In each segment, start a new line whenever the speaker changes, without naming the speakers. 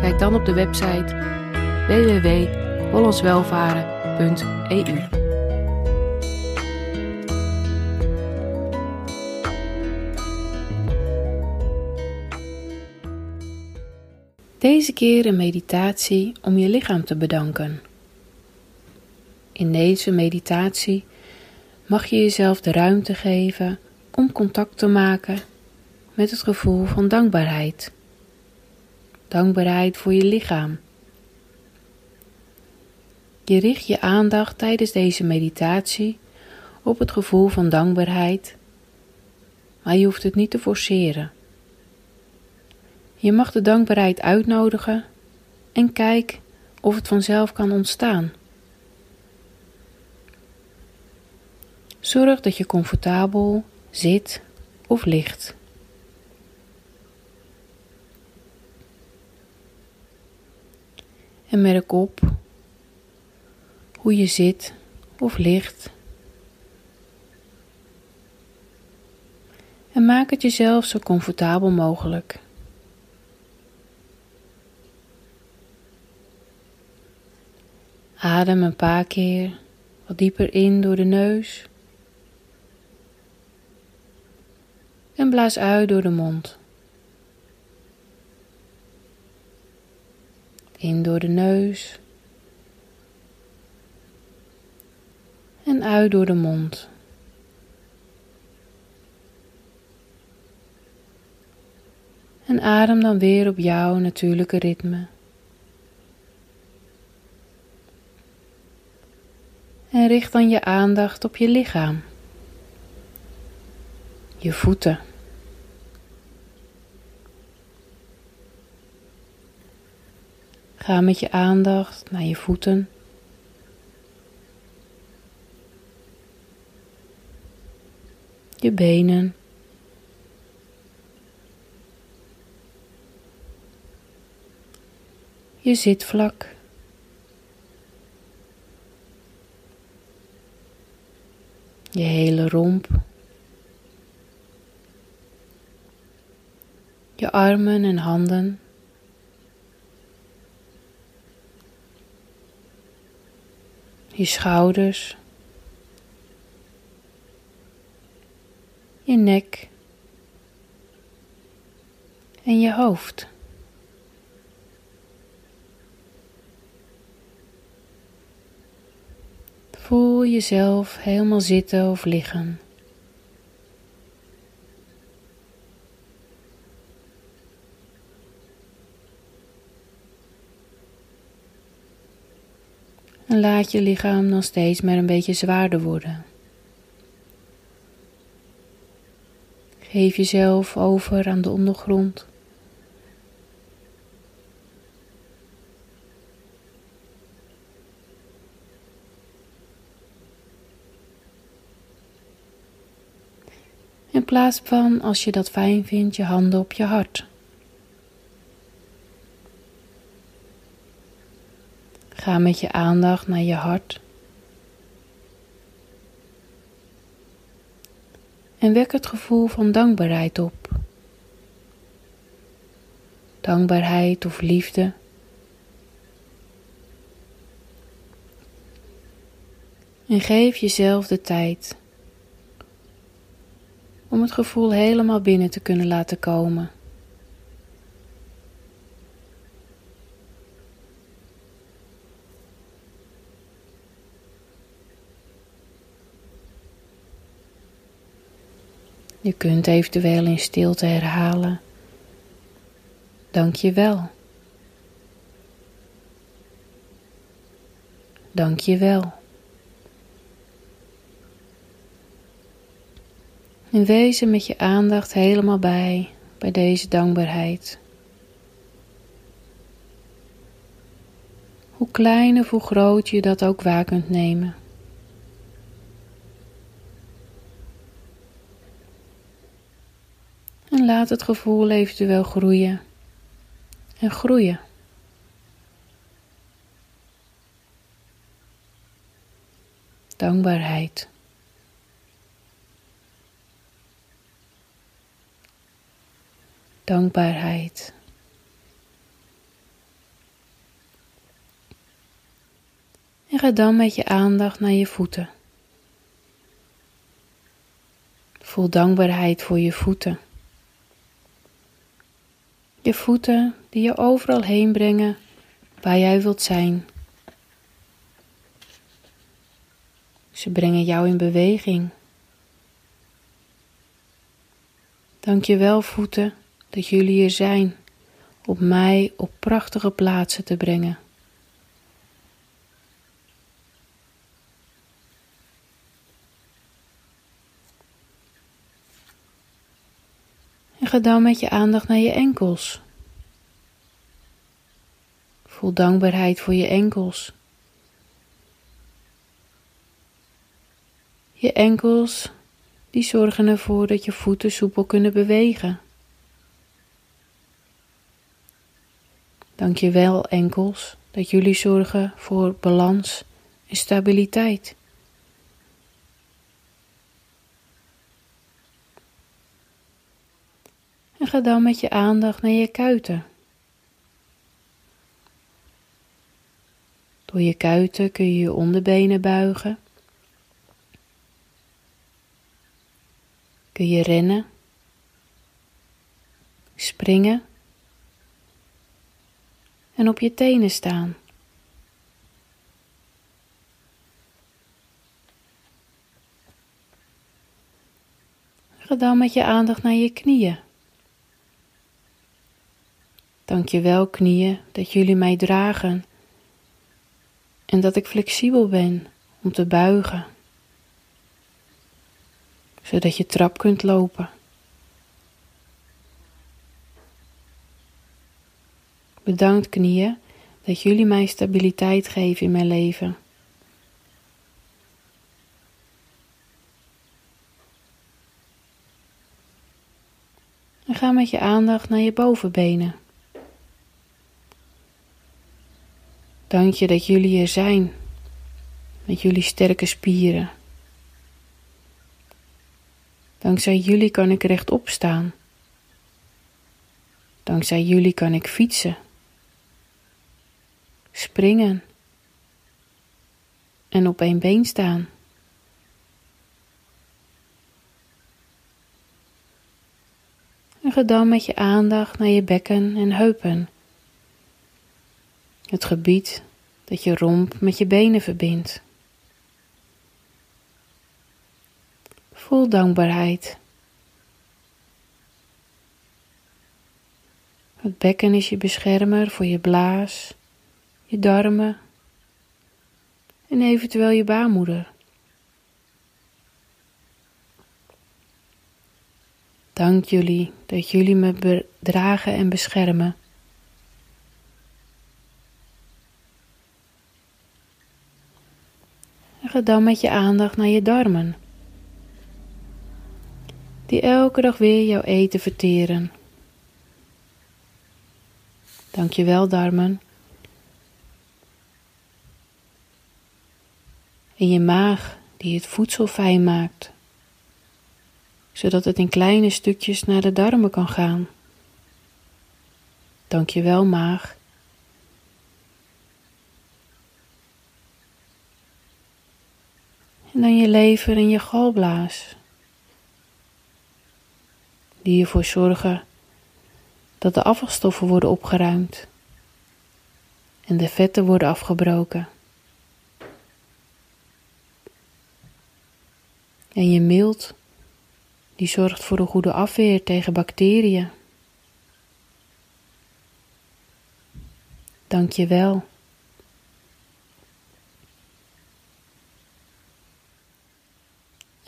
Kijk dan op de website www.hollandswelvaren.eu. Deze keer een meditatie om je lichaam te bedanken. In deze meditatie mag je jezelf de ruimte geven om contact te maken met het gevoel van dankbaarheid dankbaarheid voor je lichaam. Je richt je aandacht tijdens deze meditatie op het gevoel van dankbaarheid, maar je hoeft het niet te forceren. Je mag de dankbaarheid uitnodigen en kijk of het vanzelf kan ontstaan. Zorg dat je comfortabel zit of ligt. En merk op hoe je zit of ligt. En maak het jezelf zo comfortabel mogelijk. Adem een paar keer wat dieper in door de neus. En blaas uit door de mond. In door de neus. En uit door de mond. En adem dan weer op jouw natuurlijke ritme. En richt dan je aandacht op je lichaam. Je voeten. Ga met je aandacht naar je voeten. Je benen. Je zitvlak. Je hele romp. Je armen en handen. Je schouders, je nek en je hoofd. Voel jezelf helemaal zitten of liggen. En laat je lichaam dan steeds maar een beetje zwaarder worden. Geef jezelf over aan de ondergrond. In plaats van, als je dat fijn vindt, je handen op je hart. Ga met je aandacht naar je hart. En wek het gevoel van dankbaarheid op. Dankbaarheid of liefde. En geef jezelf de tijd om het gevoel helemaal binnen te kunnen laten komen. Je kunt eventueel in stilte herhalen. Dank je wel. Dank je wel. En wees er met je aandacht helemaal bij, bij deze dankbaarheid. Hoe klein of hoe groot je dat ook waar kunt nemen. Laat het gevoel eventueel groeien en groeien. Dankbaarheid. Dankbaarheid. En ga dan met je aandacht naar je voeten. Voel dankbaarheid voor je voeten. Je voeten die je overal heen brengen waar jij wilt zijn. Ze brengen jou in beweging. Dank je wel, voeten, dat jullie hier zijn, om mij op prachtige plaatsen te brengen. Ga dan met je aandacht naar je enkels. Voel dankbaarheid voor je enkels. Je enkels, die zorgen ervoor dat je voeten soepel kunnen bewegen. Dank je wel, enkels, dat jullie zorgen voor balans en stabiliteit. En ga dan met je aandacht naar je kuiten. Door je kuiten kun je je onderbenen buigen. Kun je rennen, springen en op je tenen staan. Ga dan met je aandacht naar je knieën. Dank je wel, knieën, dat jullie mij dragen en dat ik flexibel ben om te buigen, zodat je trap kunt lopen. Bedankt knieën dat jullie mij stabiliteit geven in mijn leven. En ga met je aandacht naar je bovenbenen. Dank je dat jullie er zijn, met jullie sterke spieren. Dankzij jullie kan ik rechtop staan. Dankzij jullie kan ik fietsen, springen en op één been staan. En ga dan met je aandacht naar je bekken en heupen. Het gebied dat je romp met je benen verbindt. Voel dankbaarheid. Het bekken is je beschermer voor je blaas, je darmen en eventueel je baarmoeder. Dank jullie dat jullie me dragen en beschermen. Dan met je aandacht naar je darmen, die elke dag weer jouw eten verteren. Dank je wel, darmen. En je maag, die het voedsel fijn maakt, zodat het in kleine stukjes naar de darmen kan gaan. Dank je wel, maag. Dan je lever en je galblaas. Die ervoor zorgen dat de afvalstoffen worden opgeruimd en de vetten worden afgebroken. En je mild, die zorgt voor een goede afweer tegen bacteriën. Dank je wel.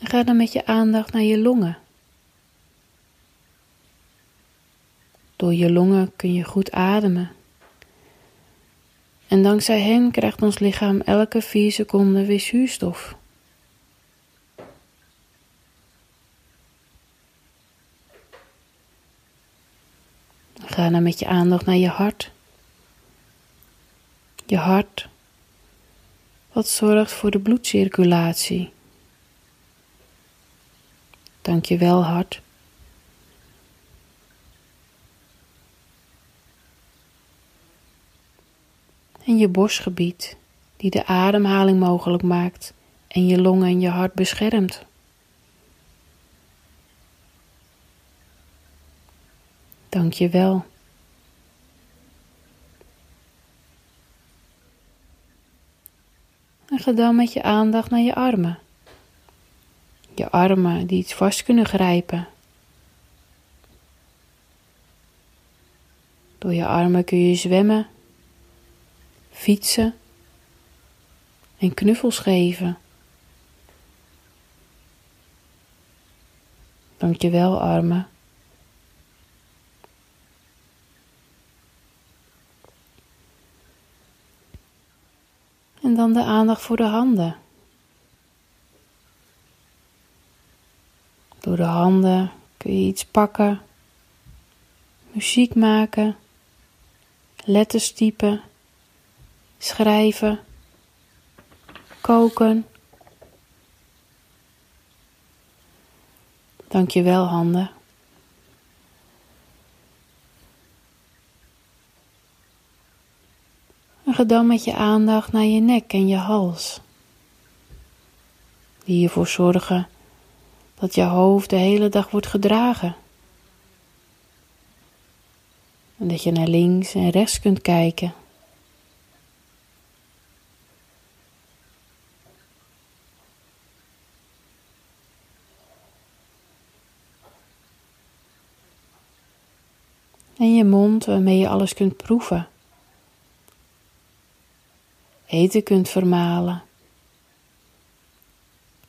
Ga dan met je aandacht naar je longen. Door je longen kun je goed ademen. En dankzij hen krijgt ons lichaam elke vier seconden weer zuurstof. Ga dan met je aandacht naar je hart. Je hart, wat zorgt voor de bloedcirculatie. Dank je wel, hart. En je borstgebied, die de ademhaling mogelijk maakt en je longen en je hart beschermt. Dank je wel. En ga dan met je aandacht naar je armen. Je armen die iets vast kunnen grijpen. Door je armen kun je zwemmen, fietsen en knuffels geven. Dankjewel armen. En dan de aandacht voor de handen. Door de handen kun je iets pakken, muziek maken, letters typen, schrijven, koken. Dank je wel, handen. En ga dan met je aandacht naar je nek en je hals, die ervoor zorgen dat je hoofd de hele dag wordt gedragen. En dat je naar links en rechts kunt kijken. En je mond waarmee je alles kunt proeven. Eten kunt vermalen.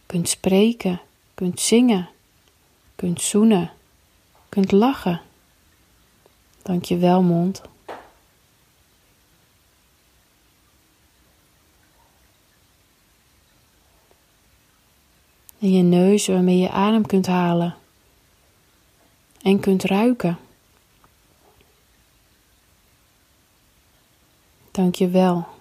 Kunt spreken kunt zingen, kunt zoenen, kunt lachen. Dank je wel, mond. En je neus waarmee je adem kunt halen en kunt ruiken. Dank je wel.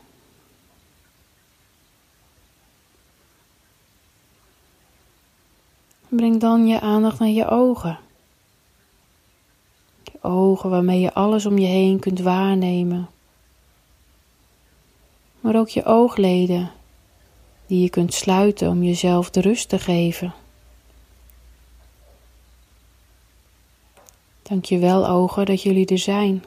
Breng dan je aandacht naar je ogen. Je ogen waarmee je alles om je heen kunt waarnemen. Maar ook je oogleden die je kunt sluiten om jezelf de rust te geven. Dank je wel, ogen, dat jullie er zijn.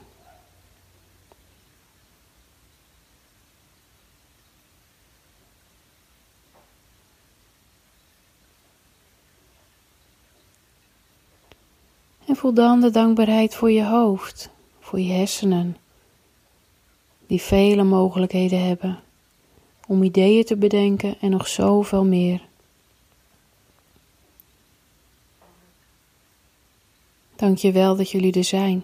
Voel dan de dankbaarheid voor je hoofd, voor je hersenen, die vele mogelijkheden hebben om ideeën te bedenken en nog zoveel meer. Dank je wel dat jullie er zijn.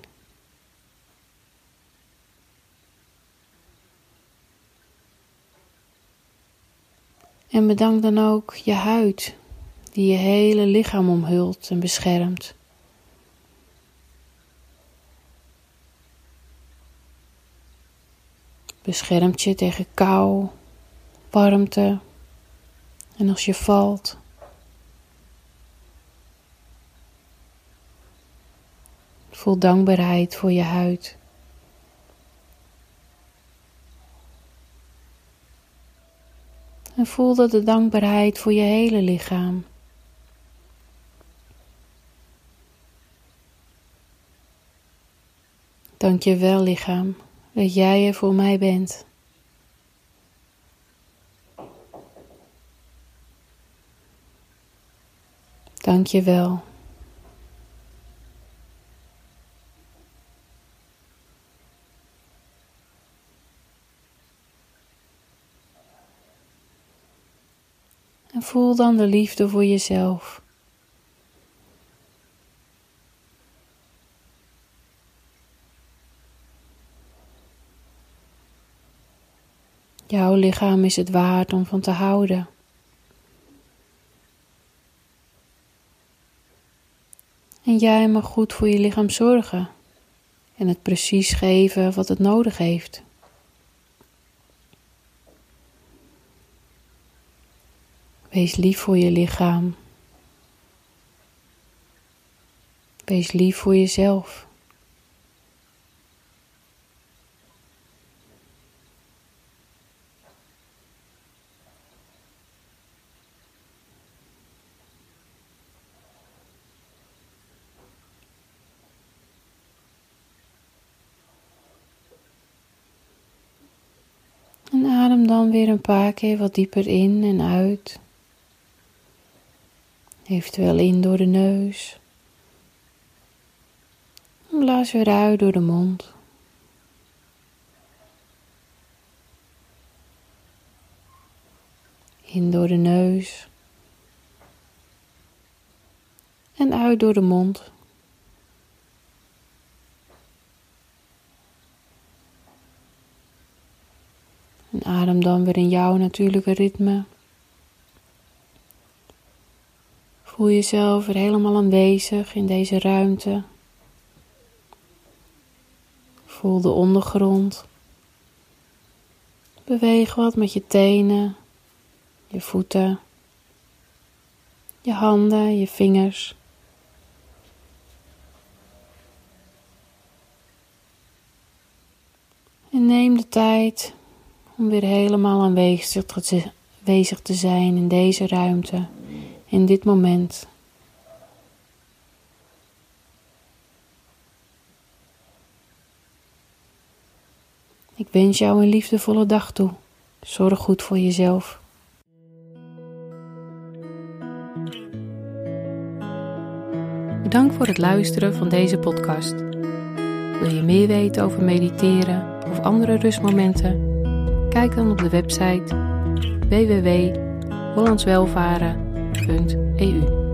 En bedank dan ook je huid, die je hele lichaam omhult en beschermt. Beschermt je tegen kou, warmte en als je valt. Voel dankbaarheid voor je huid. En voel dat de dankbaarheid voor je hele lichaam. Dank je wel, lichaam dat jij er voor mij bent. Dank je wel. En voel dan de liefde voor jezelf. Jouw lichaam is het waard om van te houden. En jij mag goed voor je lichaam zorgen en het precies geven wat het nodig heeft. Wees lief voor je lichaam. Wees lief voor jezelf. En adem weer een paar keer wat dieper in en uit. Eventueel in door de neus. Blaas weer uit door de mond. In door de neus. En uit door de mond. En adem dan weer in jouw natuurlijke ritme. Voel jezelf weer helemaal aanwezig in deze ruimte. Voel de ondergrond. Beweeg wat met je tenen, je voeten, je handen, je vingers. En neem de tijd om weer helemaal aanwezig te zijn in deze ruimte, in dit moment. Ik wens jou een liefdevolle dag toe. Zorg goed voor jezelf. Bedankt voor het luisteren van deze podcast. Wil je meer weten over mediteren of andere rustmomenten? Kijk dan op de website www.hollandswelvaren.eu.